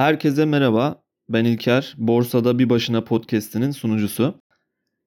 Herkese merhaba. Ben İlker, Borsada Bir Başına podcast'inin sunucusu.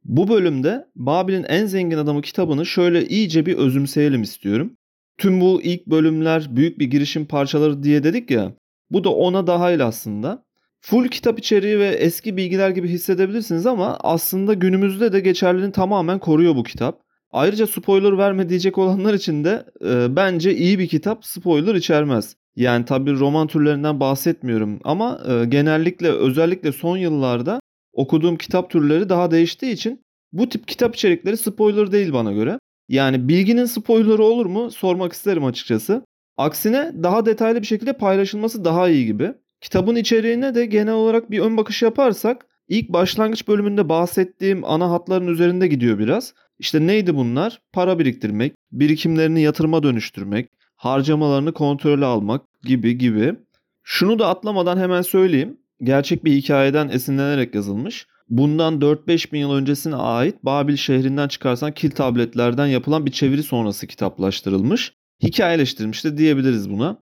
Bu bölümde Babil'in en zengin adamı kitabını şöyle iyice bir özümseyelim istiyorum. Tüm bu ilk bölümler büyük bir girişim parçaları diye dedik ya. Bu da ona dahil aslında. Full kitap içeriği ve eski bilgiler gibi hissedebilirsiniz ama aslında günümüzde de geçerliliğini tamamen koruyor bu kitap. Ayrıca spoiler verme diyecek olanlar için de e, bence iyi bir kitap spoiler içermez. Yani tabii roman türlerinden bahsetmiyorum ama e, genellikle özellikle son yıllarda okuduğum kitap türleri daha değiştiği için bu tip kitap içerikleri spoiler değil bana göre. Yani bilginin spoilerı olur mu sormak isterim açıkçası. Aksine daha detaylı bir şekilde paylaşılması daha iyi gibi. Kitabın içeriğine de genel olarak bir ön bakış yaparsak ilk başlangıç bölümünde bahsettiğim ana hatların üzerinde gidiyor biraz. İşte neydi bunlar? Para biriktirmek, birikimlerini yatırıma dönüştürmek, harcamalarını kontrole almak gibi gibi. Şunu da atlamadan hemen söyleyeyim. Gerçek bir hikayeden esinlenerek yazılmış. Bundan 4-5 bin yıl öncesine ait Babil şehrinden çıkarsan kil tabletlerden yapılan bir çeviri sonrası kitaplaştırılmış. Hikayeleştirilmiş de diyebiliriz buna.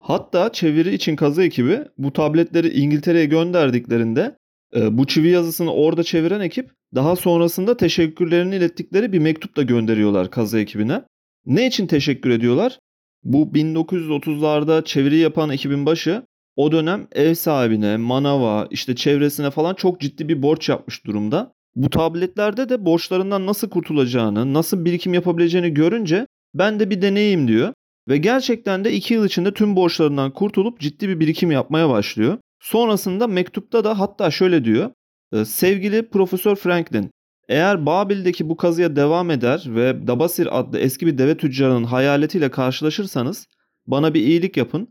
Hatta çeviri için kazı ekibi bu tabletleri İngiltere'ye gönderdiklerinde e, bu çivi yazısını orada çeviren ekip daha sonrasında teşekkürlerini ilettikleri bir mektup da gönderiyorlar kazı ekibine. Ne için teşekkür ediyorlar? Bu 1930'larda çeviri yapan ekibin başı o dönem ev sahibine, manava, işte çevresine falan çok ciddi bir borç yapmış durumda. Bu tabletlerde de borçlarından nasıl kurtulacağını, nasıl birikim yapabileceğini görünce ben de bir deneyeyim diyor. Ve gerçekten de 2 yıl içinde tüm borçlarından kurtulup ciddi bir birikim yapmaya başlıyor. Sonrasında mektupta da hatta şöyle diyor. Ee, sevgili Profesör Franklin, eğer Babil'deki bu kazıya devam eder ve Dabasir adlı eski bir deve tüccarının hayaletiyle karşılaşırsanız bana bir iyilik yapın.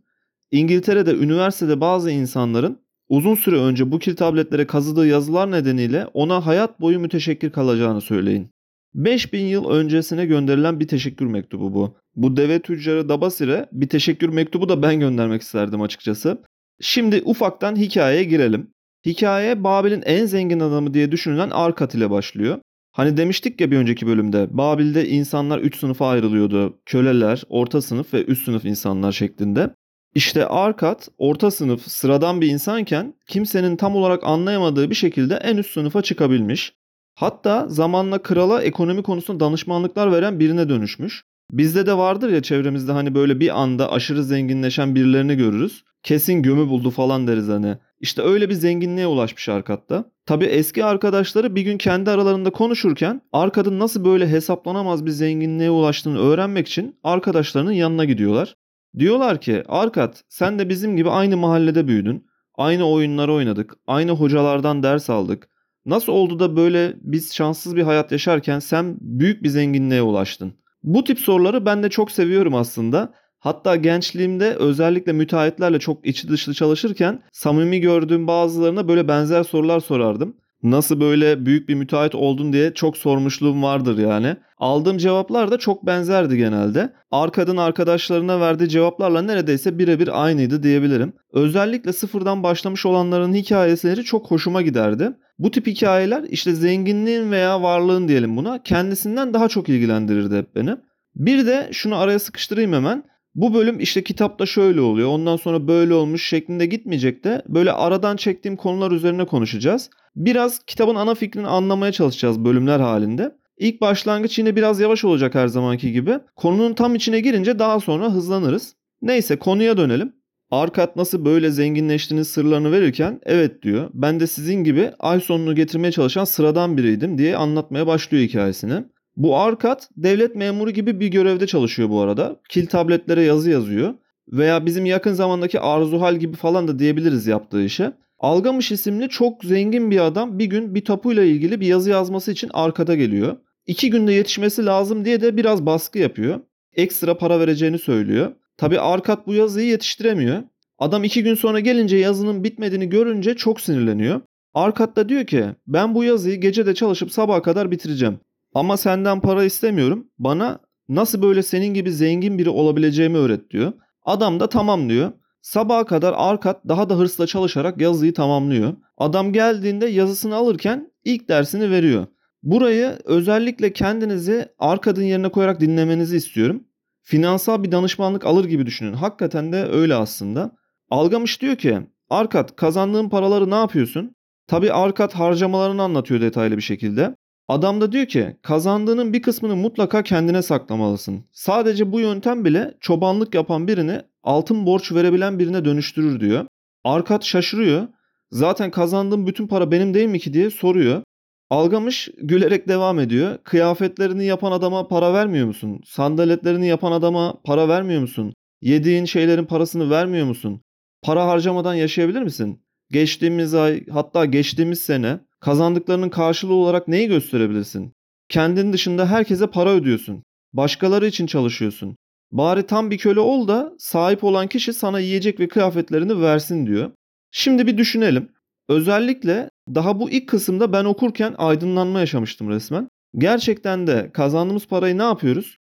İngiltere'de üniversitede bazı insanların uzun süre önce bu kil tabletlere kazıdığı yazılar nedeniyle ona hayat boyu müteşekkir kalacağını söyleyin. 5000 yıl öncesine gönderilen bir teşekkür mektubu bu. Bu deve tüccarı Dabasir'e bir teşekkür mektubu da ben göndermek isterdim açıkçası. Şimdi ufaktan hikayeye girelim. Hikaye Babil'in en zengin adamı diye düşünülen Arkat ile başlıyor. Hani demiştik ya bir önceki bölümde Babil'de insanlar 3 sınıfa ayrılıyordu. Köleler, orta sınıf ve üst sınıf insanlar şeklinde. İşte Arkat orta sınıf sıradan bir insanken kimsenin tam olarak anlayamadığı bir şekilde en üst sınıfa çıkabilmiş. Hatta zamanla krala ekonomi konusunda danışmanlıklar veren birine dönüşmüş. Bizde de vardır ya çevremizde hani böyle bir anda aşırı zenginleşen birilerini görürüz. Kesin gömü buldu falan deriz hani. İşte öyle bir zenginliğe ulaşmış Arkad'da. Tabi eski arkadaşları bir gün kendi aralarında konuşurken Arkad'ın nasıl böyle hesaplanamaz bir zenginliğe ulaştığını öğrenmek için arkadaşlarının yanına gidiyorlar. Diyorlar ki Arkad sen de bizim gibi aynı mahallede büyüdün. Aynı oyunları oynadık. Aynı hocalardan ders aldık. Nasıl oldu da böyle biz şanssız bir hayat yaşarken sen büyük bir zenginliğe ulaştın? Bu tip soruları ben de çok seviyorum aslında. Hatta gençliğimde özellikle müteahhitlerle çok içi dışlı çalışırken samimi gördüğüm bazılarına böyle benzer sorular sorardım. Nasıl böyle büyük bir müteahhit oldun diye çok sormuşluğum vardır yani. Aldığım cevaplar da çok benzerdi genelde. Arkadın arkadaşlarına verdiği cevaplarla neredeyse birebir aynıydı diyebilirim. Özellikle sıfırdan başlamış olanların hikayeleri çok hoşuma giderdi. Bu tip hikayeler işte zenginliğin veya varlığın diyelim buna kendisinden daha çok ilgilendirirdi hep beni. Bir de şunu araya sıkıştırayım hemen. Bu bölüm işte kitapta şöyle oluyor ondan sonra böyle olmuş şeklinde gitmeyecek de böyle aradan çektiğim konular üzerine konuşacağız. Biraz kitabın ana fikrini anlamaya çalışacağız bölümler halinde. İlk başlangıç yine biraz yavaş olacak her zamanki gibi. Konunun tam içine girince daha sonra hızlanırız. Neyse konuya dönelim. Arkat nasıl böyle zenginleştiğiniz sırlarını verirken evet diyor. Ben de sizin gibi ay sonunu getirmeye çalışan sıradan biriydim diye anlatmaya başlıyor hikayesini. Bu Arkat devlet memuru gibi bir görevde çalışıyor bu arada. Kil tabletlere yazı yazıyor. Veya bizim yakın zamandaki Arzuhal gibi falan da diyebiliriz yaptığı işe. Algamış isimli çok zengin bir adam bir gün bir tapuyla ilgili bir yazı yazması için arkada geliyor. İki günde yetişmesi lazım diye de biraz baskı yapıyor. Ekstra para vereceğini söylüyor. Tabi Arkat bu yazıyı yetiştiremiyor. Adam iki gün sonra gelince yazının bitmediğini görünce çok sinirleniyor. Arkat da diyor ki ben bu yazıyı gece de çalışıp sabaha kadar bitireceğim. Ama senden para istemiyorum. Bana nasıl böyle senin gibi zengin biri olabileceğimi öğret diyor. Adam da tamam diyor. Sabaha kadar Arkat daha da hırsla çalışarak yazıyı tamamlıyor. Adam geldiğinde yazısını alırken ilk dersini veriyor. Burayı özellikle kendinizi Arkad'ın yerine koyarak dinlemenizi istiyorum. Finansal bir danışmanlık alır gibi düşünün. Hakikaten de öyle aslında. Algamış diyor ki Arkat kazandığın paraları ne yapıyorsun? Tabi Arkat harcamalarını anlatıyor detaylı bir şekilde. Adam da diyor ki kazandığının bir kısmını mutlaka kendine saklamalısın. Sadece bu yöntem bile çobanlık yapan birini altın borç verebilen birine dönüştürür diyor. Arkat şaşırıyor. Zaten kazandığım bütün para benim değil mi ki diye soruyor. Algamış gülerek devam ediyor. Kıyafetlerini yapan adama para vermiyor musun? Sandaletlerini yapan adama para vermiyor musun? Yediğin şeylerin parasını vermiyor musun? Para harcamadan yaşayabilir misin? Geçtiğimiz ay hatta geçtiğimiz sene kazandıklarının karşılığı olarak neyi gösterebilirsin? Kendin dışında herkese para ödüyorsun. Başkaları için çalışıyorsun. Bari tam bir köle ol da sahip olan kişi sana yiyecek ve kıyafetlerini versin diyor. Şimdi bir düşünelim. Özellikle daha bu ilk kısımda ben okurken aydınlanma yaşamıştım resmen. Gerçekten de kazandığımız parayı ne yapıyoruz?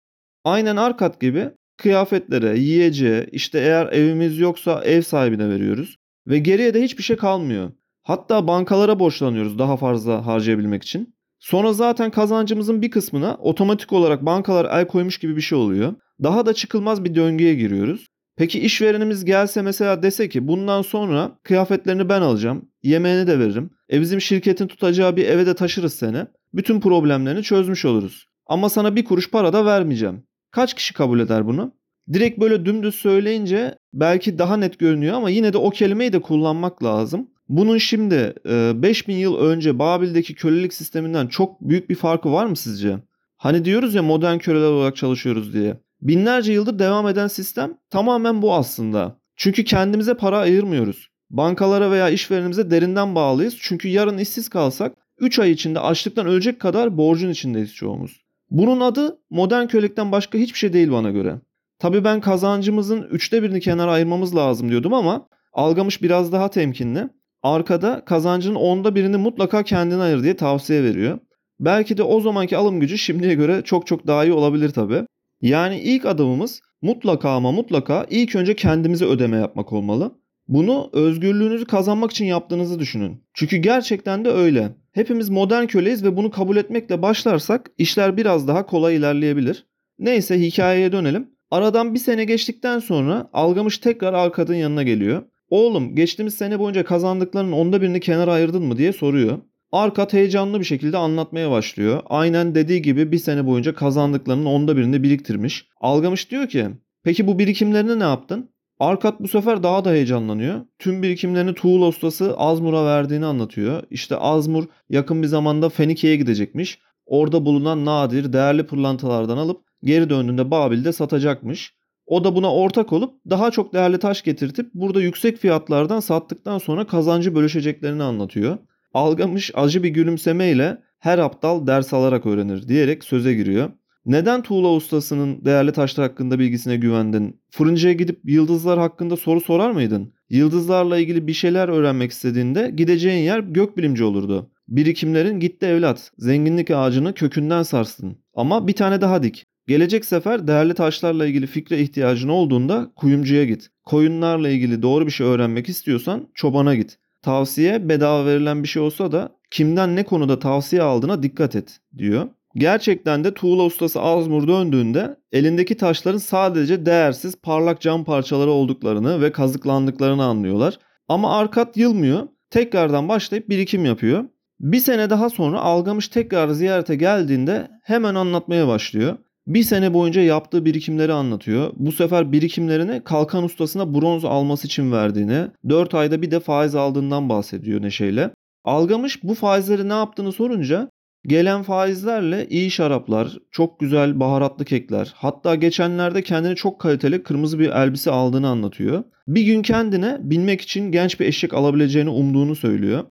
Aynen Arkat gibi kıyafetlere, yiyeceğe, işte eğer evimiz yoksa ev sahibine veriyoruz. Ve geriye de hiçbir şey kalmıyor. Hatta bankalara borçlanıyoruz daha fazla harcayabilmek için. Sonra zaten kazancımızın bir kısmına otomatik olarak bankalar el koymuş gibi bir şey oluyor. Daha da çıkılmaz bir döngüye giriyoruz. Peki işverenimiz gelse mesela dese ki bundan sonra kıyafetlerini ben alacağım, yemeğini de veririm. E bizim şirketin tutacağı bir eve de taşırız seni. Bütün problemlerini çözmüş oluruz. Ama sana bir kuruş para da vermeyeceğim. Kaç kişi kabul eder bunu? Direkt böyle dümdüz söyleyince belki daha net görünüyor ama yine de o kelimeyi de kullanmak lazım. Bunun şimdi 5000 yıl önce Babil'deki kölelik sisteminden çok büyük bir farkı var mı sizce? Hani diyoruz ya modern köleler olarak çalışıyoruz diye. Binlerce yıldır devam eden sistem tamamen bu aslında. Çünkü kendimize para ayırmıyoruz. Bankalara veya işverenimize derinden bağlıyız. Çünkü yarın işsiz kalsak 3 ay içinde açlıktan ölecek kadar borcun içindeyiz çoğumuz. Bunun adı modern kölelikten başka hiçbir şey değil bana göre. Tabii ben kazancımızın üçte birini kenara ayırmamız lazım diyordum ama Algamış biraz daha temkinli. Arkada kazancın onda birini mutlaka kendine ayır diye tavsiye veriyor. Belki de o zamanki alım gücü şimdiye göre çok çok daha iyi olabilir tabii. Yani ilk adımımız mutlaka ama mutlaka ilk önce kendimize ödeme yapmak olmalı. Bunu özgürlüğünüzü kazanmak için yaptığınızı düşünün. Çünkü gerçekten de öyle. Hepimiz modern köleyiz ve bunu kabul etmekle başlarsak işler biraz daha kolay ilerleyebilir. Neyse hikayeye dönelim. Aradan bir sene geçtikten sonra Algamış tekrar Arkad'ın yanına geliyor. Oğlum geçtiğimiz sene boyunca kazandıklarının onda birini kenara ayırdın mı diye soruyor. Arkat heyecanlı bir şekilde anlatmaya başlıyor. Aynen dediği gibi bir sene boyunca kazandıklarının onda birini biriktirmiş. Algamış diyor ki peki bu birikimlerini ne yaptın? Arkat bu sefer daha da heyecanlanıyor. Tüm birikimlerini Tuğul ustası Azmur'a verdiğini anlatıyor. İşte Azmur yakın bir zamanda Fenike'ye gidecekmiş. Orada bulunan nadir, değerli pırlantalardan alıp geri döndüğünde Babil'de satacakmış. O da buna ortak olup daha çok değerli taş getirtip burada yüksek fiyatlardan sattıktan sonra kazancı bölüşeceklerini anlatıyor. Algamış acı bir gülümsemeyle her aptal ders alarak öğrenir diyerek söze giriyor. Neden tuğla ustasının değerli taşlar hakkında bilgisine güvendin? Fırıncıya gidip yıldızlar hakkında soru sorar mıydın? Yıldızlarla ilgili bir şeyler öğrenmek istediğinde gideceğin yer gökbilimci olurdu. Birikimlerin gitti evlat. Zenginlik ağacını kökünden sarsın. Ama bir tane daha dik. Gelecek sefer değerli taşlarla ilgili fikre ihtiyacın olduğunda kuyumcuya git. Koyunlarla ilgili doğru bir şey öğrenmek istiyorsan çobana git. Tavsiye bedava verilen bir şey olsa da kimden ne konuda tavsiye aldığına dikkat et diyor. Gerçekten de tuğla ustası Azmur döndüğünde elindeki taşların sadece değersiz parlak cam parçaları olduklarını ve kazıklandıklarını anlıyorlar. Ama Arkat yılmıyor. Tekrardan başlayıp birikim yapıyor. Bir sene daha sonra Algamış tekrar ziyarete geldiğinde hemen anlatmaya başlıyor. Bir sene boyunca yaptığı birikimleri anlatıyor. Bu sefer birikimlerini kalkan ustasına bronz alması için verdiğini, 4 ayda bir de faiz aldığından bahsediyor neşeyle. Algamış bu faizleri ne yaptığını sorunca gelen faizlerle iyi şaraplar, çok güzel baharatlı kekler, hatta geçenlerde kendine çok kaliteli kırmızı bir elbise aldığını anlatıyor. Bir gün kendine binmek için genç bir eşek alabileceğini umduğunu söylüyor.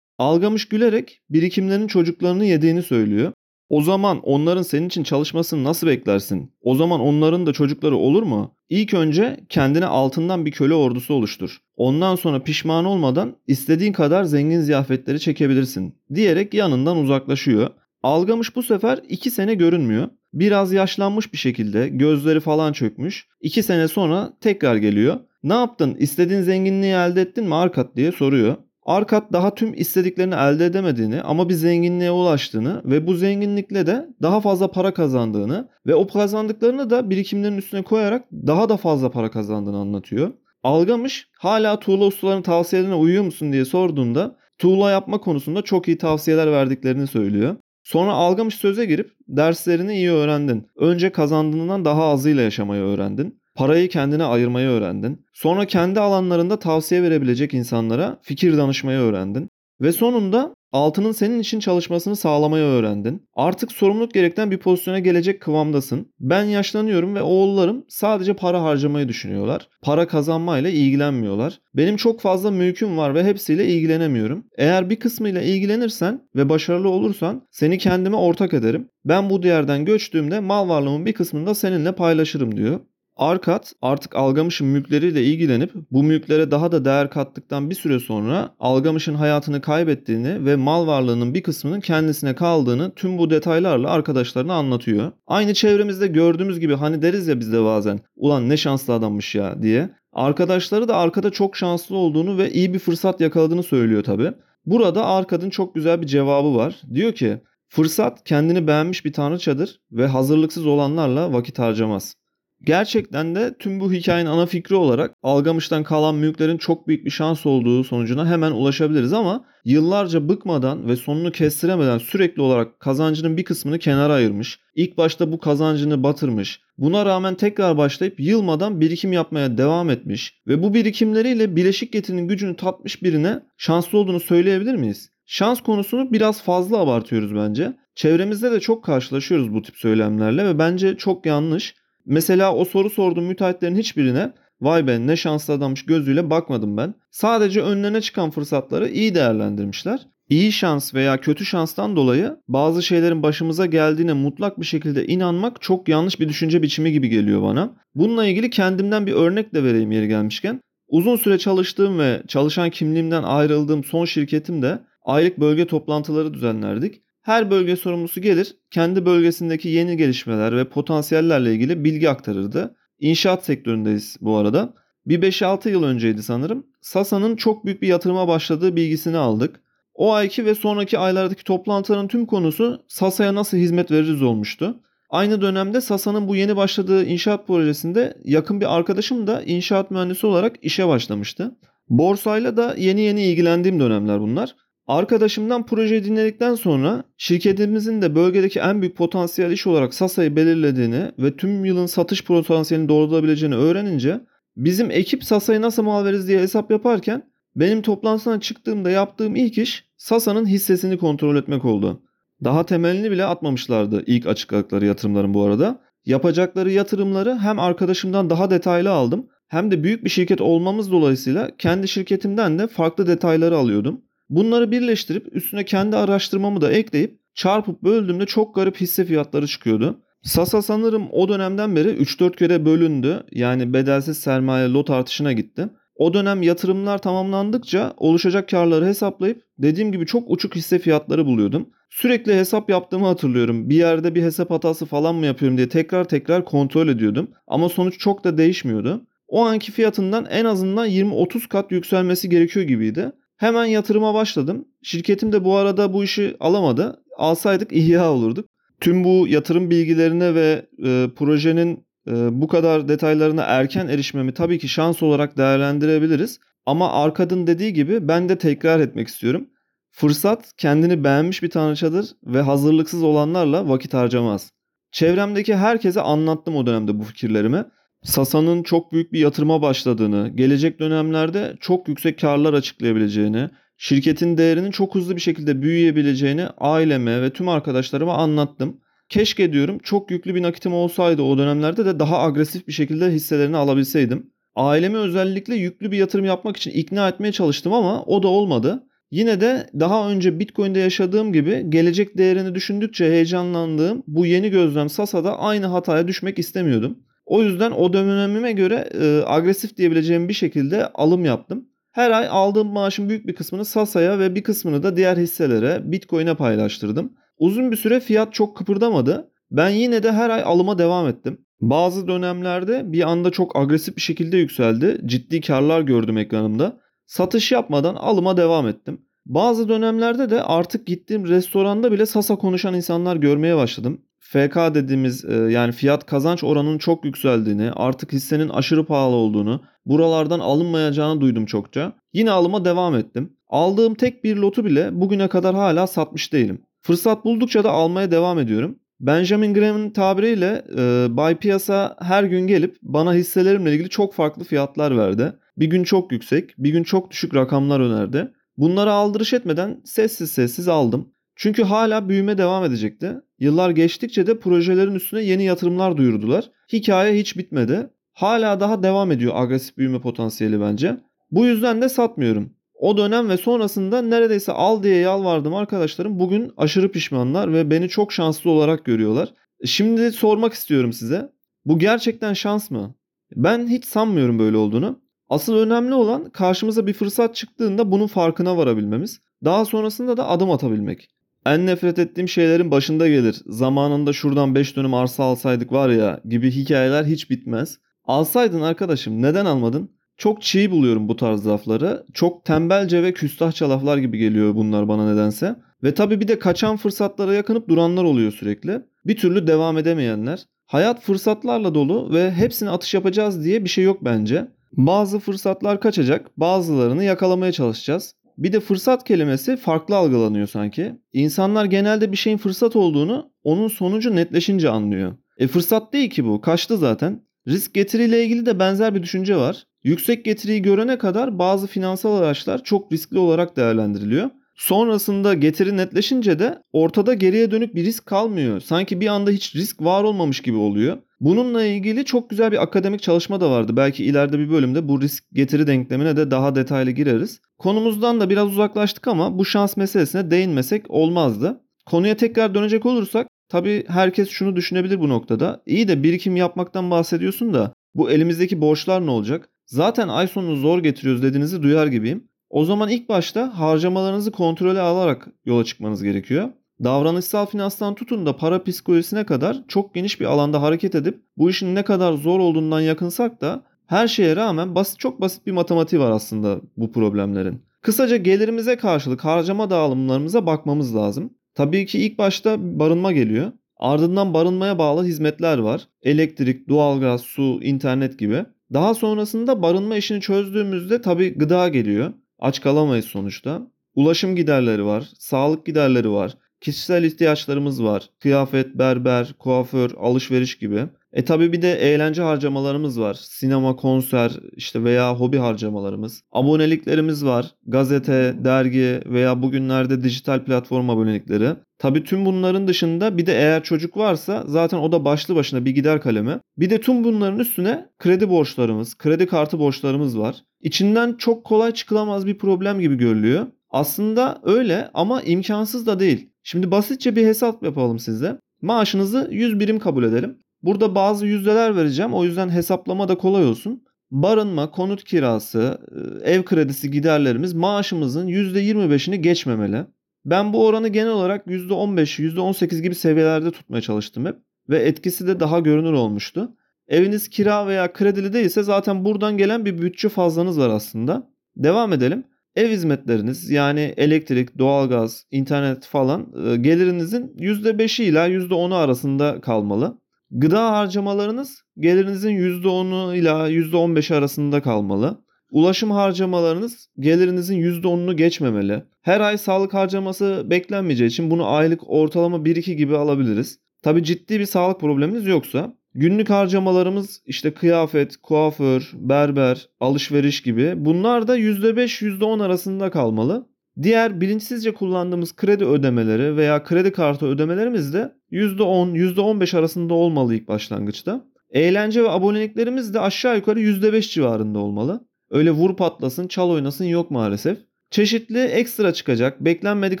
Algamış gülerek birikimlerin çocuklarını yediğini söylüyor. O zaman onların senin için çalışmasını nasıl beklersin? O zaman onların da çocukları olur mu? İlk önce kendine altından bir köle ordusu oluştur. Ondan sonra pişman olmadan istediğin kadar zengin ziyafetleri çekebilirsin diyerek yanından uzaklaşıyor. Algamış bu sefer 2 sene görünmüyor. Biraz yaşlanmış bir şekilde gözleri falan çökmüş. 2 sene sonra tekrar geliyor. Ne yaptın? İstediğin zenginliği elde ettin mi Arkat diye soruyor. Arkat daha tüm istediklerini elde edemediğini ama bir zenginliğe ulaştığını ve bu zenginlikle de daha fazla para kazandığını ve o kazandıklarını da birikimlerin üstüne koyarak daha da fazla para kazandığını anlatıyor. Algamış hala tuğla ustalarının tavsiyelerine uyuyor musun diye sorduğunda tuğla yapma konusunda çok iyi tavsiyeler verdiklerini söylüyor. Sonra Algamış söze girip derslerini iyi öğrendin. Önce kazandığından daha azıyla yaşamayı öğrendin. Parayı kendine ayırmayı öğrendin. Sonra kendi alanlarında tavsiye verebilecek insanlara fikir danışmayı öğrendin. Ve sonunda altının senin için çalışmasını sağlamayı öğrendin. Artık sorumluluk gerektiren bir pozisyona gelecek kıvamdasın. Ben yaşlanıyorum ve oğullarım sadece para harcamayı düşünüyorlar. Para kazanmayla ilgilenmiyorlar. Benim çok fazla mülküm var ve hepsiyle ilgilenemiyorum. Eğer bir kısmıyla ilgilenirsen ve başarılı olursan seni kendime ortak ederim. Ben bu diyardan göçtüğümde mal varlığımın bir kısmını da seninle paylaşırım diyor. Arkat artık Algamış'ın mülkleriyle ilgilenip bu mülklere daha da değer kattıktan bir süre sonra Algamış'ın hayatını kaybettiğini ve mal varlığının bir kısmının kendisine kaldığını tüm bu detaylarla arkadaşlarına anlatıyor. Aynı çevremizde gördüğümüz gibi hani deriz ya bizde bazen ulan ne şanslı adammış ya diye. Arkadaşları da arkada çok şanslı olduğunu ve iyi bir fırsat yakaladığını söylüyor tabi. Burada Arkad'ın çok güzel bir cevabı var. Diyor ki fırsat kendini beğenmiş bir tanrıçadır ve hazırlıksız olanlarla vakit harcamaz. Gerçekten de tüm bu hikayenin ana fikri olarak Algamış'tan kalan mülklerin çok büyük bir şans olduğu sonucuna hemen ulaşabiliriz ama yıllarca bıkmadan ve sonunu kestiremeden sürekli olarak kazancının bir kısmını kenara ayırmış. İlk başta bu kazancını batırmış. Buna rağmen tekrar başlayıp yılmadan birikim yapmaya devam etmiş ve bu birikimleriyle bileşik getirinin gücünü tatmış birine şanslı olduğunu söyleyebilir miyiz? Şans konusunu biraz fazla abartıyoruz bence. Çevremizde de çok karşılaşıyoruz bu tip söylemlerle ve bence çok yanlış. Mesela o soru sorduğum müteahhitlerin hiçbirine vay be ne şanslı adammış gözüyle bakmadım ben. Sadece önlerine çıkan fırsatları iyi değerlendirmişler. İyi şans veya kötü şanstan dolayı bazı şeylerin başımıza geldiğine mutlak bir şekilde inanmak çok yanlış bir düşünce biçimi gibi geliyor bana. Bununla ilgili kendimden bir örnek de vereyim yeri gelmişken. Uzun süre çalıştığım ve çalışan kimliğimden ayrıldığım son şirketimde aylık bölge toplantıları düzenlerdik. Her bölge sorumlusu gelir, kendi bölgesindeki yeni gelişmeler ve potansiyellerle ilgili bilgi aktarırdı. İnşaat sektöründeyiz bu arada. Bir 5-6 yıl önceydi sanırım. Sasa'nın çok büyük bir yatırıma başladığı bilgisini aldık. O ayki ve sonraki aylardaki toplantıların tüm konusu Sasa'ya nasıl hizmet veririz olmuştu. Aynı dönemde Sasa'nın bu yeni başladığı inşaat projesinde yakın bir arkadaşım da inşaat mühendisi olarak işe başlamıştı. Borsayla da yeni yeni ilgilendiğim dönemler bunlar. Arkadaşımdan projeyi dinledikten sonra şirketimizin de bölgedeki en büyük potansiyel iş olarak Sasa'yı belirlediğini ve tüm yılın satış potansiyelini doğrulabileceğini öğrenince bizim ekip Sasa'yı nasıl mal veririz diye hesap yaparken benim toplantısına çıktığımda yaptığım ilk iş Sasa'nın hissesini kontrol etmek oldu. Daha temelini bile atmamışlardı ilk açıkladıkları yatırımların bu arada. Yapacakları yatırımları hem arkadaşımdan daha detaylı aldım hem de büyük bir şirket olmamız dolayısıyla kendi şirketimden de farklı detayları alıyordum. Bunları birleştirip üstüne kendi araştırmamı da ekleyip çarpıp böldüğümde çok garip hisse fiyatları çıkıyordu. Sasa sanırım o dönemden beri 3-4 kere bölündü. Yani bedelsiz sermaye lot artışına gitti. O dönem yatırımlar tamamlandıkça oluşacak karları hesaplayıp dediğim gibi çok uçuk hisse fiyatları buluyordum. Sürekli hesap yaptığımı hatırlıyorum. Bir yerde bir hesap hatası falan mı yapıyorum diye tekrar tekrar kontrol ediyordum. Ama sonuç çok da değişmiyordu. O anki fiyatından en azından 20-30 kat yükselmesi gerekiyor gibiydi. Hemen yatırıma başladım. Şirketim de bu arada bu işi alamadı. Alsaydık ihya olurduk. Tüm bu yatırım bilgilerine ve e, projenin e, bu kadar detaylarına erken erişmemi tabii ki şans olarak değerlendirebiliriz. Ama Arkad'ın dediği gibi ben de tekrar etmek istiyorum. Fırsat kendini beğenmiş bir tanrıçadır ve hazırlıksız olanlarla vakit harcamaz. Çevremdeki herkese anlattım o dönemde bu fikirlerimi. Sasa'nın çok büyük bir yatırıma başladığını, gelecek dönemlerde çok yüksek karlar açıklayabileceğini, şirketin değerinin çok hızlı bir şekilde büyüyebileceğini aileme ve tüm arkadaşlarıma anlattım. Keşke diyorum çok yüklü bir nakitim olsaydı o dönemlerde de daha agresif bir şekilde hisselerini alabilseydim. Ailemi özellikle yüklü bir yatırım yapmak için ikna etmeye çalıştım ama o da olmadı. Yine de daha önce Bitcoin'de yaşadığım gibi gelecek değerini düşündükçe heyecanlandığım bu yeni gözlem Sasa'da aynı hataya düşmek istemiyordum. O yüzden o dönemime göre e, agresif diyebileceğim bir şekilde alım yaptım. Her ay aldığım maaşın büyük bir kısmını Sasa'ya ve bir kısmını da diğer hisselere, Bitcoin'e paylaştırdım. Uzun bir süre fiyat çok kıpırdamadı. Ben yine de her ay alıma devam ettim. Bazı dönemlerde bir anda çok agresif bir şekilde yükseldi. Ciddi karlar gördüm ekranımda. Satış yapmadan alıma devam ettim. Bazı dönemlerde de artık gittiğim restoranda bile Sasa konuşan insanlar görmeye başladım FK dediğimiz e, yani fiyat kazanç oranının çok yükseldiğini, artık hissenin aşırı pahalı olduğunu, buralardan alınmayacağını duydum çokça. Yine alıma devam ettim. Aldığım tek bir lotu bile bugüne kadar hala satmış değilim. Fırsat buldukça da almaya devam ediyorum. Benjamin Graham'ın tabiriyle e, Bay Piyasa her gün gelip bana hisselerimle ilgili çok farklı fiyatlar verdi. Bir gün çok yüksek, bir gün çok düşük rakamlar önerdi. Bunları aldırış etmeden sessiz sessiz aldım. Çünkü hala büyüme devam edecekti. Yıllar geçtikçe de projelerin üstüne yeni yatırımlar duyurdular. Hikaye hiç bitmedi. Hala daha devam ediyor agresif büyüme potansiyeli bence. Bu yüzden de satmıyorum. O dönem ve sonrasında neredeyse al diye yalvardım arkadaşlarım. Bugün aşırı pişmanlar ve beni çok şanslı olarak görüyorlar. Şimdi sormak istiyorum size. Bu gerçekten şans mı? Ben hiç sanmıyorum böyle olduğunu. Asıl önemli olan karşımıza bir fırsat çıktığında bunun farkına varabilmemiz. Daha sonrasında da adım atabilmek. En nefret ettiğim şeylerin başında gelir. Zamanında şuradan 5 dönüm arsa alsaydık var ya gibi hikayeler hiç bitmez. Alsaydın arkadaşım neden almadın? Çok çiğ buluyorum bu tarz lafları. Çok tembelce ve küstahça laflar gibi geliyor bunlar bana nedense. Ve tabii bir de kaçan fırsatlara yakınıp duranlar oluyor sürekli. Bir türlü devam edemeyenler. Hayat fırsatlarla dolu ve hepsine atış yapacağız diye bir şey yok bence. Bazı fırsatlar kaçacak, bazılarını yakalamaya çalışacağız. Bir de fırsat kelimesi farklı algılanıyor sanki. İnsanlar genelde bir şeyin fırsat olduğunu onun sonucu netleşince anlıyor. E fırsat değil ki bu. Kaçtı zaten. Risk getiriyle ilgili de benzer bir düşünce var. Yüksek getiriyi görene kadar bazı finansal araçlar çok riskli olarak değerlendiriliyor. Sonrasında getiri netleşince de ortada geriye dönük bir risk kalmıyor. Sanki bir anda hiç risk var olmamış gibi oluyor. Bununla ilgili çok güzel bir akademik çalışma da vardı. Belki ileride bir bölümde bu risk getiri denklemine de daha detaylı gireriz. Konumuzdan da biraz uzaklaştık ama bu şans meselesine değinmesek olmazdı. Konuya tekrar dönecek olursak tabii herkes şunu düşünebilir bu noktada. İyi de birikim yapmaktan bahsediyorsun da bu elimizdeki borçlar ne olacak? Zaten ay sonunu zor getiriyoruz dediğinizi duyar gibiyim. O zaman ilk başta harcamalarınızı kontrole alarak yola çıkmanız gerekiyor. Davranışsal finanstan tutun da para psikolojisine kadar çok geniş bir alanda hareket edip bu işin ne kadar zor olduğundan yakınsak da her şeye rağmen basit çok basit bir matematiği var aslında bu problemlerin. Kısaca gelirimize karşılık harcama dağılımlarımıza bakmamız lazım. Tabii ki ilk başta barınma geliyor. Ardından barınmaya bağlı hizmetler var. Elektrik, doğalgaz, su, internet gibi. Daha sonrasında barınma işini çözdüğümüzde tabii gıda geliyor. Aç kalamayız sonuçta. Ulaşım giderleri var, sağlık giderleri var, kişisel ihtiyaçlarımız var. Kıyafet, berber, kuaför, alışveriş gibi. E tabi bir de eğlence harcamalarımız var. Sinema, konser işte veya hobi harcamalarımız. Aboneliklerimiz var. Gazete, dergi veya bugünlerde dijital platform abonelikleri. Tabi tüm bunların dışında bir de eğer çocuk varsa zaten o da başlı başına bir gider kalemi. Bir de tüm bunların üstüne kredi borçlarımız, kredi kartı borçlarımız var. İçinden çok kolay çıkılamaz bir problem gibi görülüyor. Aslında öyle ama imkansız da değil. Şimdi basitçe bir hesap yapalım sizle. Maaşınızı 100 birim kabul edelim. Burada bazı yüzdeler vereceğim. O yüzden hesaplama da kolay olsun. Barınma, konut kirası, e, ev kredisi giderlerimiz maaşımızın %25'ini geçmemeli. Ben bu oranı genel olarak %15, %18 gibi seviyelerde tutmaya çalıştım hep. Ve etkisi de daha görünür olmuştu. Eviniz kira veya kredili değilse zaten buradan gelen bir bütçe fazlanız var aslında. Devam edelim. Ev hizmetleriniz yani elektrik, doğalgaz, internet falan e, gelirinizin %5'i ila %10'u arasında kalmalı. Gıda harcamalarınız gelirinizin %10'u ila %15 arasında kalmalı. Ulaşım harcamalarınız gelirinizin %10'unu geçmemeli. Her ay sağlık harcaması beklenmeyeceği için bunu aylık ortalama 1-2 gibi alabiliriz. Tabi ciddi bir sağlık probleminiz yoksa günlük harcamalarımız işte kıyafet, kuaför, berber, alışveriş gibi bunlar da %5-%10 arasında kalmalı. Diğer bilinçsizce kullandığımız kredi ödemeleri veya kredi kartı ödemelerimiz de %10, %15 arasında olmalı ilk başlangıçta. Eğlence ve aboneliklerimiz de aşağı yukarı %5 civarında olmalı. Öyle vur patlasın, çal oynasın yok maalesef. Çeşitli ekstra çıkacak beklenmedik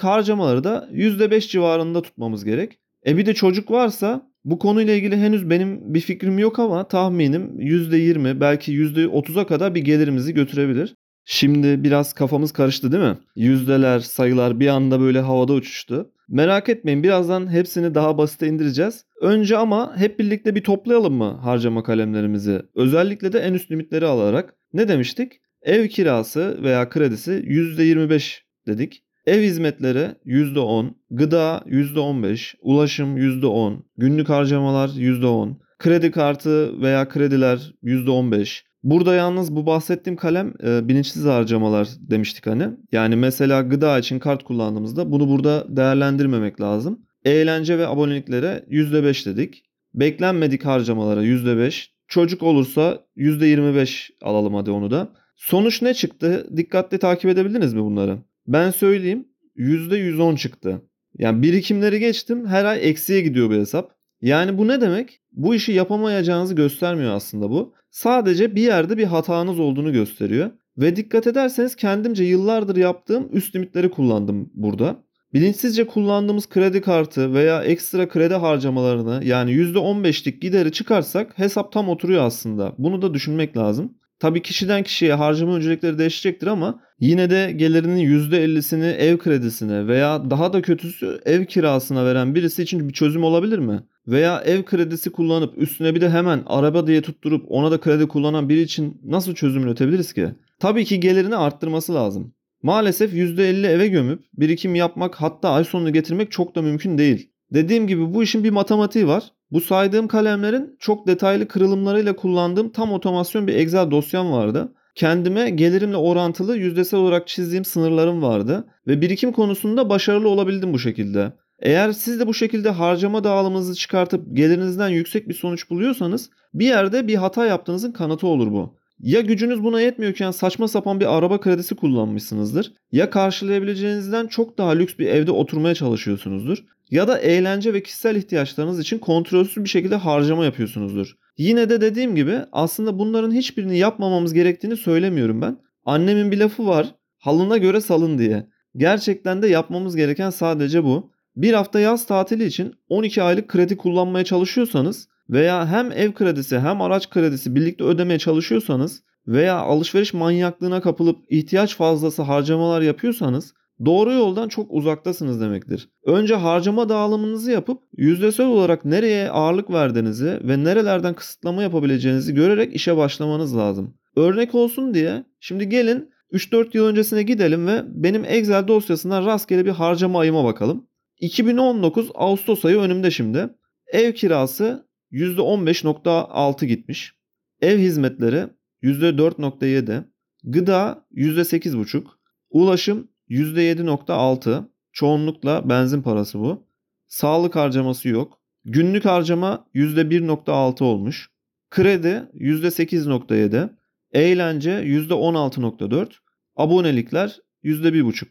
harcamaları da %5 civarında tutmamız gerek. E bir de çocuk varsa bu konuyla ilgili henüz benim bir fikrim yok ama tahminim %20 belki %30'a kadar bir gelirimizi götürebilir. Şimdi biraz kafamız karıştı değil mi? Yüzdeler, sayılar bir anda böyle havada uçuştu. Merak etmeyin birazdan hepsini daha basite indireceğiz. Önce ama hep birlikte bir toplayalım mı harcama kalemlerimizi? Özellikle de en üst limitleri alarak. Ne demiştik? Ev kirası veya kredisi %25 dedik. Ev hizmetleri %10, gıda %15, ulaşım %10, günlük harcamalar %10, kredi kartı veya krediler %15. Burada yalnız bu bahsettiğim kalem e, bilinçsiz harcamalar demiştik hani. Yani mesela gıda için kart kullandığımızda bunu burada değerlendirmemek lazım. Eğlence ve aboneliklere %5 dedik. Beklenmedik harcamalara %5. Çocuk olursa %25 alalım hadi onu da. Sonuç ne çıktı? Dikkatli takip edebildiniz mi bunları? Ben söyleyeyim %110 çıktı. Yani birikimleri geçtim her ay eksiye gidiyor bu hesap. Yani bu ne demek? Bu işi yapamayacağınızı göstermiyor aslında bu. Sadece bir yerde bir hatanız olduğunu gösteriyor. Ve dikkat ederseniz kendimce yıllardır yaptığım üst limitleri kullandım burada. Bilinçsizce kullandığımız kredi kartı veya ekstra kredi harcamalarını yani %15'lik gideri çıkarsak hesap tam oturuyor aslında. Bunu da düşünmek lazım. Tabii kişiden kişiye harcama öncelikleri değişecektir ama yine de gelirinin %50'sini ev kredisine veya daha da kötüsü ev kirasına veren birisi için bir çözüm olabilir mi? Veya ev kredisi kullanıp üstüne bir de hemen araba diye tutturup ona da kredi kullanan biri için nasıl çözüm üretebiliriz ki? Tabii ki gelirini arttırması lazım. Maalesef %50 eve gömüp birikim yapmak hatta ay sonunu getirmek çok da mümkün değil. Dediğim gibi bu işin bir matematiği var. Bu saydığım kalemlerin çok detaylı kırılımlarıyla kullandığım tam otomasyon bir Excel dosyam vardı. Kendime gelirimle orantılı yüzdesel olarak çizdiğim sınırlarım vardı ve birikim konusunda başarılı olabildim bu şekilde. Eğer siz de bu şekilde harcama dağılımınızı çıkartıp gelirinizden yüksek bir sonuç buluyorsanız bir yerde bir hata yaptığınızın kanıtı olur bu. Ya gücünüz buna yetmiyorken saçma sapan bir araba kredisi kullanmışsınızdır. Ya karşılayabileceğinizden çok daha lüks bir evde oturmaya çalışıyorsunuzdur. Ya da eğlence ve kişisel ihtiyaçlarınız için kontrolsüz bir şekilde harcama yapıyorsunuzdur. Yine de dediğim gibi aslında bunların hiçbirini yapmamamız gerektiğini söylemiyorum ben. Annemin bir lafı var. Halına göre salın diye. Gerçekten de yapmamız gereken sadece bu. Bir hafta yaz tatili için 12 aylık kredi kullanmaya çalışıyorsanız veya hem ev kredisi hem araç kredisi birlikte ödemeye çalışıyorsanız veya alışveriş manyaklığına kapılıp ihtiyaç fazlası harcamalar yapıyorsanız doğru yoldan çok uzaktasınız demektir. Önce harcama dağılımınızı yapıp yüzdesel olarak nereye ağırlık verdiğinizi ve nerelerden kısıtlama yapabileceğinizi görerek işe başlamanız lazım. Örnek olsun diye şimdi gelin 3-4 yıl öncesine gidelim ve benim Excel dosyasından rastgele bir harcama ayıma bakalım. 2019 Ağustos ayı önümde şimdi. Ev kirası %15.6 gitmiş. Ev hizmetleri %4.7. Gıda %8.5. Ulaşım %7.6. Çoğunlukla benzin parası bu. Sağlık harcaması yok. Günlük harcama %1.6 olmuş. Kredi %8.7. Eğlence %16.4. Abonelikler %1.5.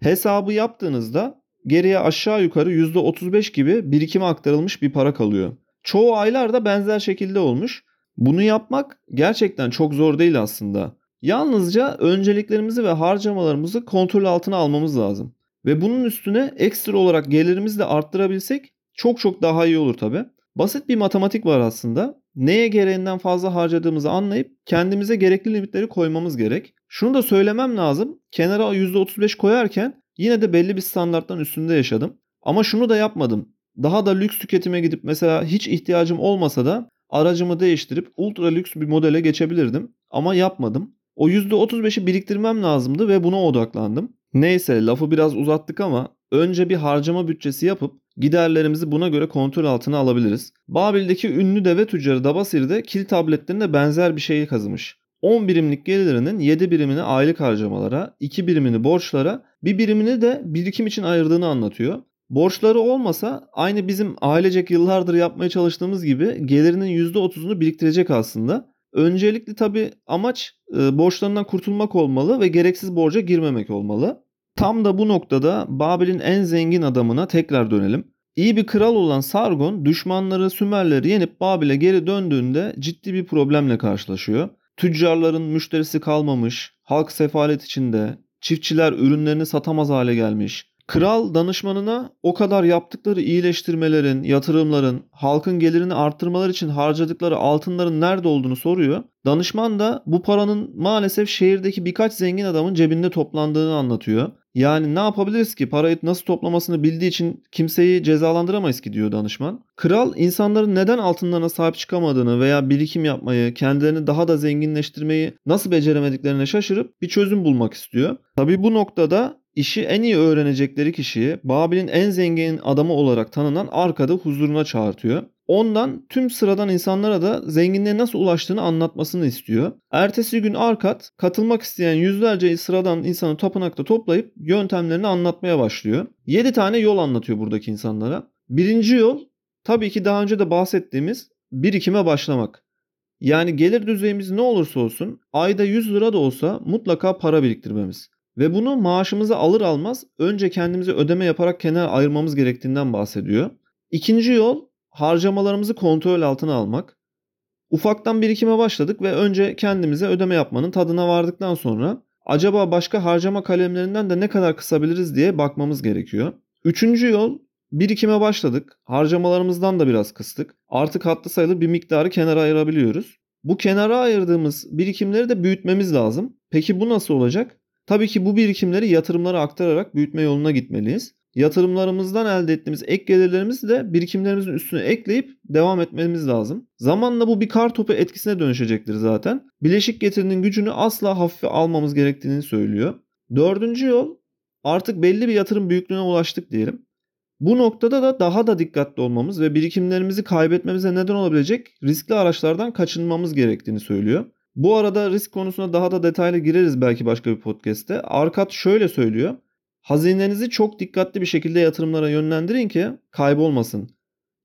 Hesabı yaptığınızda geriye aşağı yukarı %35 gibi birikime aktarılmış bir para kalıyor. Çoğu aylarda benzer şekilde olmuş. Bunu yapmak gerçekten çok zor değil aslında. Yalnızca önceliklerimizi ve harcamalarımızı kontrol altına almamız lazım. Ve bunun üstüne ekstra olarak gelirimizi de arttırabilsek çok çok daha iyi olur tabi. Basit bir matematik var aslında. Neye gereğinden fazla harcadığımızı anlayıp kendimize gerekli limitleri koymamız gerek. Şunu da söylemem lazım. Kenara %35 koyarken yine de belli bir standarttan üstünde yaşadım. Ama şunu da yapmadım. Daha da lüks tüketime gidip mesela hiç ihtiyacım olmasa da aracımı değiştirip ultra lüks bir modele geçebilirdim. Ama yapmadım. O %35'i biriktirmem lazımdı ve buna odaklandım. Neyse lafı biraz uzattık ama önce bir harcama bütçesi yapıp giderlerimizi buna göre kontrol altına alabiliriz. Babil'deki ünlü deve tüccarı Dabasir de kil tabletlerinde benzer bir şeyi kazımış. 10 birimlik gelirinin 7 birimini aylık harcamalara, 2 birimini borçlara, bir birimini de birikim için ayırdığını anlatıyor. Borçları olmasa aynı bizim ailecek yıllardır yapmaya çalıştığımız gibi gelirinin %30'unu biriktirecek aslında. Öncelikli tabi amaç e, borçlarından kurtulmak olmalı ve gereksiz borca girmemek olmalı. Tam da bu noktada Babil'in en zengin adamına tekrar dönelim. İyi bir kral olan Sargon düşmanları Sümerleri yenip Babil'e geri döndüğünde ciddi bir problemle karşılaşıyor. Tüccarların müşterisi kalmamış, halk sefalet içinde, çiftçiler ürünlerini satamaz hale gelmiş, Kral danışmanına o kadar yaptıkları iyileştirmelerin, yatırımların, halkın gelirini arttırmalar için harcadıkları altınların nerede olduğunu soruyor. Danışman da bu paranın maalesef şehirdeki birkaç zengin adamın cebinde toplandığını anlatıyor. Yani ne yapabiliriz ki parayı nasıl toplamasını bildiği için kimseyi cezalandıramayız ki diyor danışman. Kral insanların neden altınlarına sahip çıkamadığını veya birikim yapmayı, kendilerini daha da zenginleştirmeyi nasıl beceremediklerine şaşırıp bir çözüm bulmak istiyor. Tabi bu noktada işi en iyi öğrenecekleri kişiyi Babil'in en zengin adamı olarak tanınan arkada huzuruna çağırtıyor. Ondan tüm sıradan insanlara da zenginliğe nasıl ulaştığını anlatmasını istiyor. Ertesi gün Arkat katılmak isteyen yüzlerce sıradan insanı tapınakta toplayıp yöntemlerini anlatmaya başlıyor. 7 tane yol anlatıyor buradaki insanlara. Birinci yol tabii ki daha önce de bahsettiğimiz birikime başlamak. Yani gelir düzeyimiz ne olursa olsun ayda 100 lira da olsa mutlaka para biriktirmemiz. Ve bunu maaşımızı alır almaz önce kendimize ödeme yaparak kenara ayırmamız gerektiğinden bahsediyor. İkinci yol harcamalarımızı kontrol altına almak. Ufaktan birikime başladık ve önce kendimize ödeme yapmanın tadına vardıktan sonra acaba başka harcama kalemlerinden de ne kadar kısabiliriz diye bakmamız gerekiyor. Üçüncü yol birikime başladık. Harcamalarımızdan da biraz kıstık. Artık hatlı sayılır bir miktarı kenara ayırabiliyoruz. Bu kenara ayırdığımız birikimleri de büyütmemiz lazım. Peki bu nasıl olacak? Tabii ki bu birikimleri yatırımlara aktararak büyütme yoluna gitmeliyiz. Yatırımlarımızdan elde ettiğimiz ek gelirlerimizi de birikimlerimizin üstüne ekleyip devam etmemiz lazım. Zamanla bu bir kar topu etkisine dönüşecektir zaten. Bileşik getirinin gücünü asla hafife almamız gerektiğini söylüyor. Dördüncü yol artık belli bir yatırım büyüklüğüne ulaştık diyelim. Bu noktada da daha da dikkatli olmamız ve birikimlerimizi kaybetmemize neden olabilecek riskli araçlardan kaçınmamız gerektiğini söylüyor. Bu arada risk konusuna daha da detaylı gireriz belki başka bir podcast'te. Arkat şöyle söylüyor. Hazinenizi çok dikkatli bir şekilde yatırımlara yönlendirin ki kaybolmasın.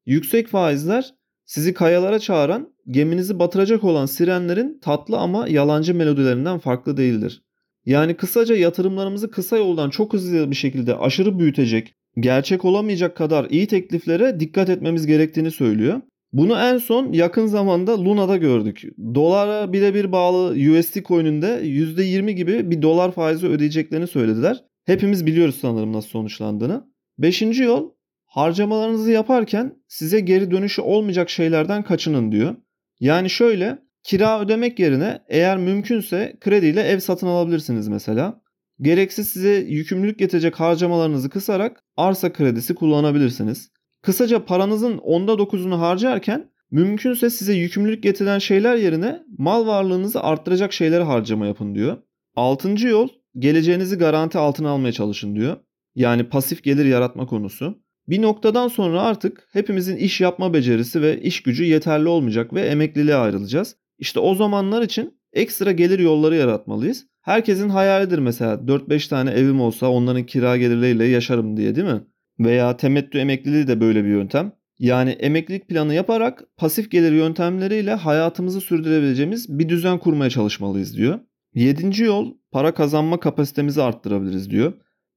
Yüksek faizler sizi kayalara çağıran, geminizi batıracak olan sirenlerin tatlı ama yalancı melodilerinden farklı değildir. Yani kısaca yatırımlarımızı kısa yoldan çok hızlı bir şekilde aşırı büyütecek, gerçek olamayacak kadar iyi tekliflere dikkat etmemiz gerektiğini söylüyor. Bunu en son yakın zamanda Luna'da gördük. Dolara birebir bağlı USD coin'inde %20 gibi bir dolar faizi ödeyeceklerini söylediler. Hepimiz biliyoruz sanırım nasıl sonuçlandığını. Beşinci yol harcamalarınızı yaparken size geri dönüşü olmayacak şeylerden kaçının diyor. Yani şöyle kira ödemek yerine eğer mümkünse krediyle ev satın alabilirsiniz mesela. Gereksiz size yükümlülük getirecek harcamalarınızı kısarak arsa kredisi kullanabilirsiniz. Kısaca paranızın onda dokuzunu harcarken mümkünse size yükümlülük getiren şeyler yerine mal varlığınızı arttıracak şeylere harcama yapın diyor. Altıncı yol geleceğinizi garanti altına almaya çalışın diyor. Yani pasif gelir yaratma konusu. Bir noktadan sonra artık hepimizin iş yapma becerisi ve iş gücü yeterli olmayacak ve emekliliğe ayrılacağız. İşte o zamanlar için ekstra gelir yolları yaratmalıyız. Herkesin hayalidir mesela 4-5 tane evim olsa onların kira gelirleriyle yaşarım diye değil mi? Veya temettü emekliliği de böyle bir yöntem. Yani emeklilik planı yaparak pasif gelir yöntemleriyle hayatımızı sürdürebileceğimiz bir düzen kurmaya çalışmalıyız diyor. Yedinci yol para kazanma kapasitemizi arttırabiliriz diyor.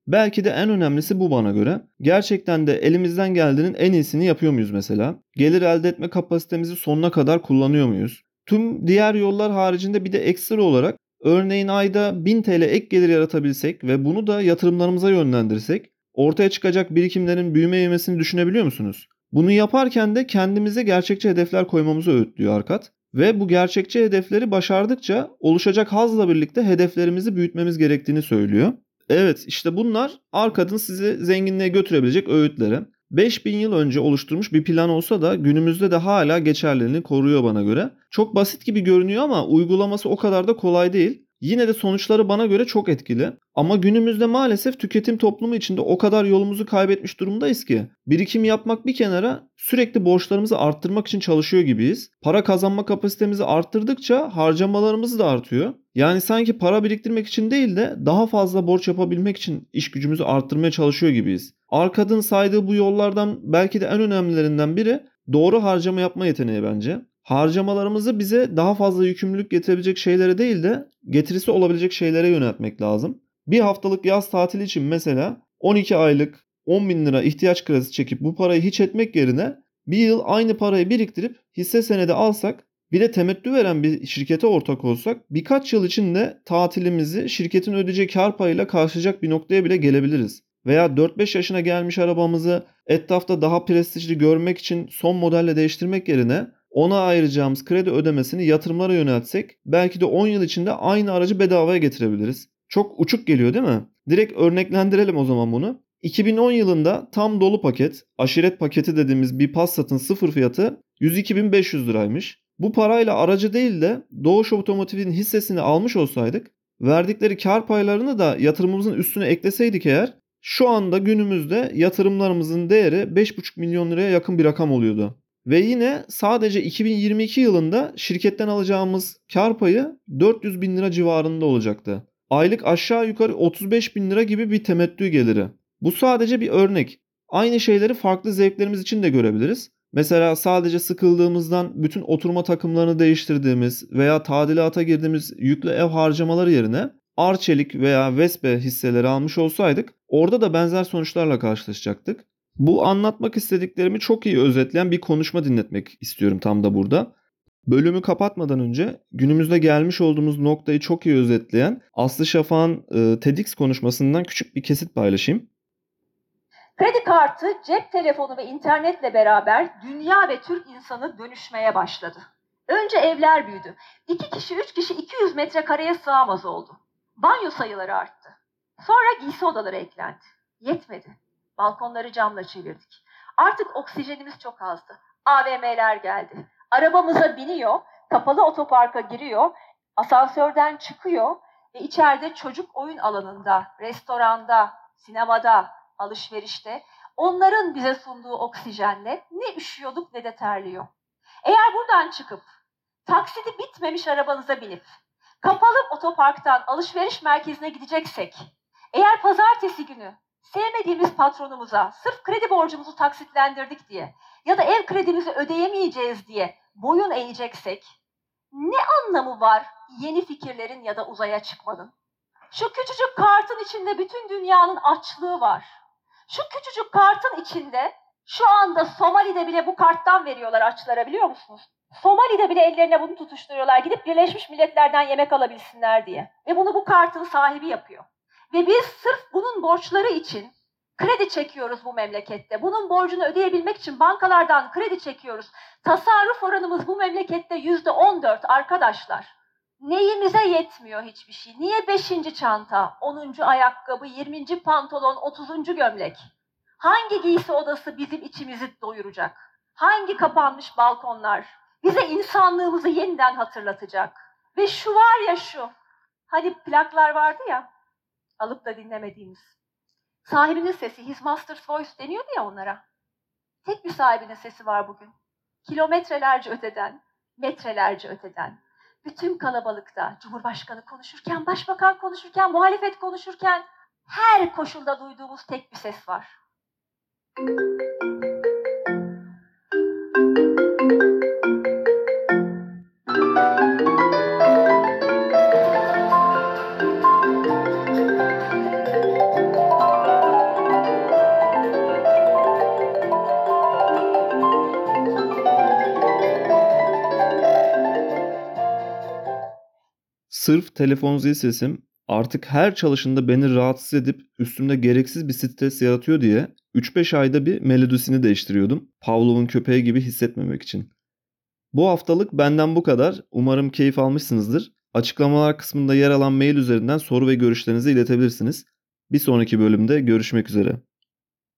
Belki de en önemlisi bu bana göre. Gerçekten de elimizden geldiğinin en iyisini yapıyor muyuz mesela? Gelir elde etme kapasitemizi sonuna kadar kullanıyor muyuz? Tüm diğer yollar haricinde bir de ekstra olarak örneğin ayda 1000 TL ek gelir yaratabilsek ve bunu da yatırımlarımıza yönlendirsek ortaya çıkacak birikimlerin büyüme yemesini düşünebiliyor musunuz? Bunu yaparken de kendimize gerçekçi hedefler koymamızı öğütlüyor Arkat. Ve bu gerçekçi hedefleri başardıkça oluşacak hazla birlikte hedeflerimizi büyütmemiz gerektiğini söylüyor. Evet işte bunlar Arkad'ın sizi zenginliğe götürebilecek öğütleri. 5000 yıl önce oluşturmuş bir plan olsa da günümüzde de hala geçerliliğini koruyor bana göre. Çok basit gibi görünüyor ama uygulaması o kadar da kolay değil. Yine de sonuçları bana göre çok etkili. Ama günümüzde maalesef tüketim toplumu içinde o kadar yolumuzu kaybetmiş durumdayız ki birikim yapmak bir kenara sürekli borçlarımızı arttırmak için çalışıyor gibiyiz. Para kazanma kapasitemizi arttırdıkça harcamalarımız da artıyor. Yani sanki para biriktirmek için değil de daha fazla borç yapabilmek için iş gücümüzü arttırmaya çalışıyor gibiyiz. Arkad'ın saydığı bu yollardan belki de en önemlilerinden biri doğru harcama yapma yeteneği bence harcamalarımızı bize daha fazla yükümlülük getirebilecek şeylere değil de getirisi olabilecek şeylere yöneltmek lazım. Bir haftalık yaz tatili için mesela 12 aylık 10 bin lira ihtiyaç kredisi çekip bu parayı hiç etmek yerine bir yıl aynı parayı biriktirip hisse senedi alsak bir de temettü veren bir şirkete ortak olsak birkaç yıl içinde tatilimizi şirketin ödeyeceği kar payıyla karşılayacak bir noktaya bile gelebiliriz. Veya 4-5 yaşına gelmiş arabamızı etrafta daha prestijli görmek için son modelle değiştirmek yerine ona ayıracağımız kredi ödemesini yatırımlara yöneltsek belki de 10 yıl içinde aynı aracı bedavaya getirebiliriz. Çok uçuk geliyor değil mi? Direkt örneklendirelim o zaman bunu. 2010 yılında tam dolu paket, aşiret paketi dediğimiz bir Passat'ın sıfır fiyatı 102.500 liraymış. Bu parayla aracı değil de Doğuş Otomotiv'in hissesini almış olsaydık verdikleri kar paylarını da yatırımımızın üstüne ekleseydik eğer şu anda günümüzde yatırımlarımızın değeri 5,5 milyon liraya yakın bir rakam oluyordu. Ve yine sadece 2022 yılında şirketten alacağımız kar payı 400 bin lira civarında olacaktı. Aylık aşağı yukarı 35 bin lira gibi bir temettü geliri. Bu sadece bir örnek. Aynı şeyleri farklı zevklerimiz için de görebiliriz. Mesela sadece sıkıldığımızdan bütün oturma takımlarını değiştirdiğimiz veya tadilata girdiğimiz yüklü ev harcamaları yerine Arçelik veya Vespe hisseleri almış olsaydık orada da benzer sonuçlarla karşılaşacaktık. Bu anlatmak istediklerimi çok iyi özetleyen bir konuşma dinletmek istiyorum tam da burada. Bölümü kapatmadan önce günümüzde gelmiş olduğumuz noktayı çok iyi özetleyen Aslı Şafak'ın e, TEDx konuşmasından küçük bir kesit paylaşayım. Kredi kartı, cep telefonu ve internetle beraber dünya ve Türk insanı dönüşmeye başladı. Önce evler büyüdü. İki kişi, üç kişi 200 metrekareye sığamaz oldu. Banyo sayıları arttı. Sonra giysi odaları eklendi. Yetmedi. Balkonları camla çevirdik. Artık oksijenimiz çok azdı. AVM'ler geldi. Arabamıza biniyor, kapalı otoparka giriyor, asansörden çıkıyor ve içeride çocuk oyun alanında, restoranda, sinemada, alışverişte onların bize sunduğu oksijenle ne üşüyorduk ne de terliyor. Eğer buradan çıkıp taksidi bitmemiş arabanıza binip kapalı otoparktan alışveriş merkezine gideceksek, eğer pazartesi günü sevmediğimiz patronumuza sırf kredi borcumuzu taksitlendirdik diye ya da ev kredimizi ödeyemeyeceğiz diye boyun eğeceksek ne anlamı var yeni fikirlerin ya da uzaya çıkmanın? Şu küçücük kartın içinde bütün dünyanın açlığı var. Şu küçücük kartın içinde şu anda Somali'de bile bu karttan veriyorlar açlara biliyor musunuz? Somali'de bile ellerine bunu tutuşturuyorlar gidip Birleşmiş Milletler'den yemek alabilsinler diye. Ve bunu bu kartın sahibi yapıyor. Ve biz sırf bunun borçları için kredi çekiyoruz bu memlekette. Bunun borcunu ödeyebilmek için bankalardan kredi çekiyoruz. Tasarruf oranımız bu memlekette yüzde on dört arkadaşlar. Neyimize yetmiyor hiçbir şey? Niye beşinci çanta, onuncu ayakkabı, yirminci pantolon, otuzuncu gömlek? Hangi giysi odası bizim içimizi doyuracak? Hangi kapanmış balkonlar bize insanlığımızı yeniden hatırlatacak? Ve şu var ya şu, hani plaklar vardı ya, alıp da dinlemediğimiz. Sahibinin sesi, his master's voice deniyordu ya onlara. Tek bir sahibinin sesi var bugün. Kilometrelerce öteden, metrelerce öteden. Bütün kalabalıkta Cumhurbaşkanı konuşurken, Başbakan konuşurken, muhalefet konuşurken her koşulda duyduğumuz tek bir ses var. Sırf telefon zil sesim artık her çalışında beni rahatsız edip üstümde gereksiz bir stres yaratıyor diye 3-5 ayda bir melodisini değiştiriyordum. Pavlov'un köpeği gibi hissetmemek için. Bu haftalık benden bu kadar. Umarım keyif almışsınızdır. Açıklamalar kısmında yer alan mail üzerinden soru ve görüşlerinizi iletebilirsiniz. Bir sonraki bölümde görüşmek üzere.